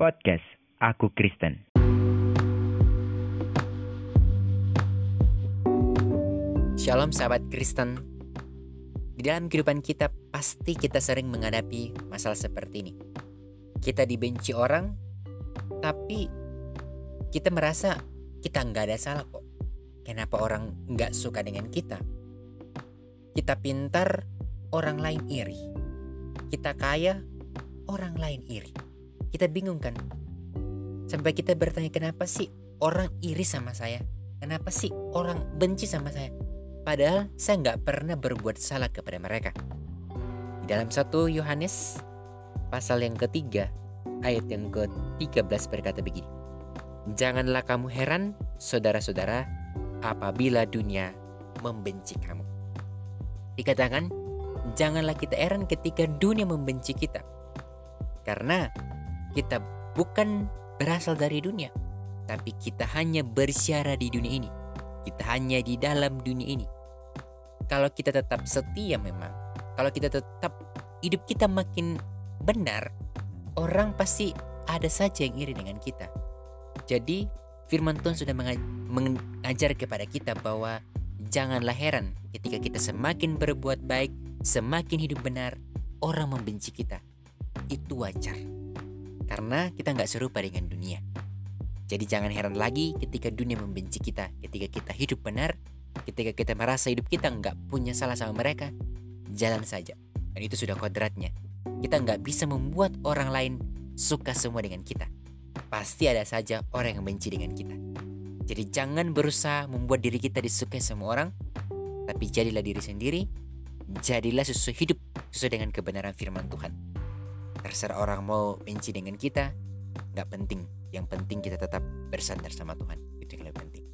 Podcast Aku Kristen. Shalom sahabat Kristen. Di dalam kehidupan kita pasti kita sering menghadapi masalah seperti ini. Kita dibenci orang, tapi kita merasa kita nggak ada salah kok. Kenapa orang nggak suka dengan kita? Kita pintar, orang lain iri. Kita kaya, orang lain iri. Kita bingung kan? Sampai kita bertanya kenapa sih orang iri sama saya? Kenapa sih orang benci sama saya? Padahal saya nggak pernah berbuat salah kepada mereka. Di dalam satu Yohanes pasal yang ketiga ayat yang ke-13 berkata begini. Janganlah kamu heran, saudara-saudara, apabila dunia membenci kamu. Dikatakan, janganlah kita heran ketika dunia membenci kita. Karena kita bukan berasal dari dunia, tapi kita hanya bersiara di dunia ini. Kita hanya di dalam dunia ini. Kalau kita tetap setia memang, kalau kita tetap hidup kita makin benar, orang pasti ada saja yang iri dengan kita. Jadi firman Tuhan sudah mengajar kepada kita bahwa janganlah heran ketika kita semakin berbuat baik, semakin hidup benar, orang membenci kita. Itu wajar. Karena kita nggak serupa dengan dunia. Jadi jangan heran lagi ketika dunia membenci kita, ketika kita hidup benar, ketika kita merasa hidup kita nggak punya salah sama mereka, jalan saja. Dan itu sudah kodratnya. Kita nggak bisa membuat orang lain suka semua dengan kita. Pasti ada saja orang yang benci dengan kita. Jadi jangan berusaha membuat diri kita disukai semua orang, tapi jadilah diri sendiri, jadilah sesuai hidup sesuai dengan kebenaran firman Tuhan. Terserah orang mau benci dengan kita, nggak penting yang penting kita tetap bersandar sama Tuhan. Itu yang lebih penting.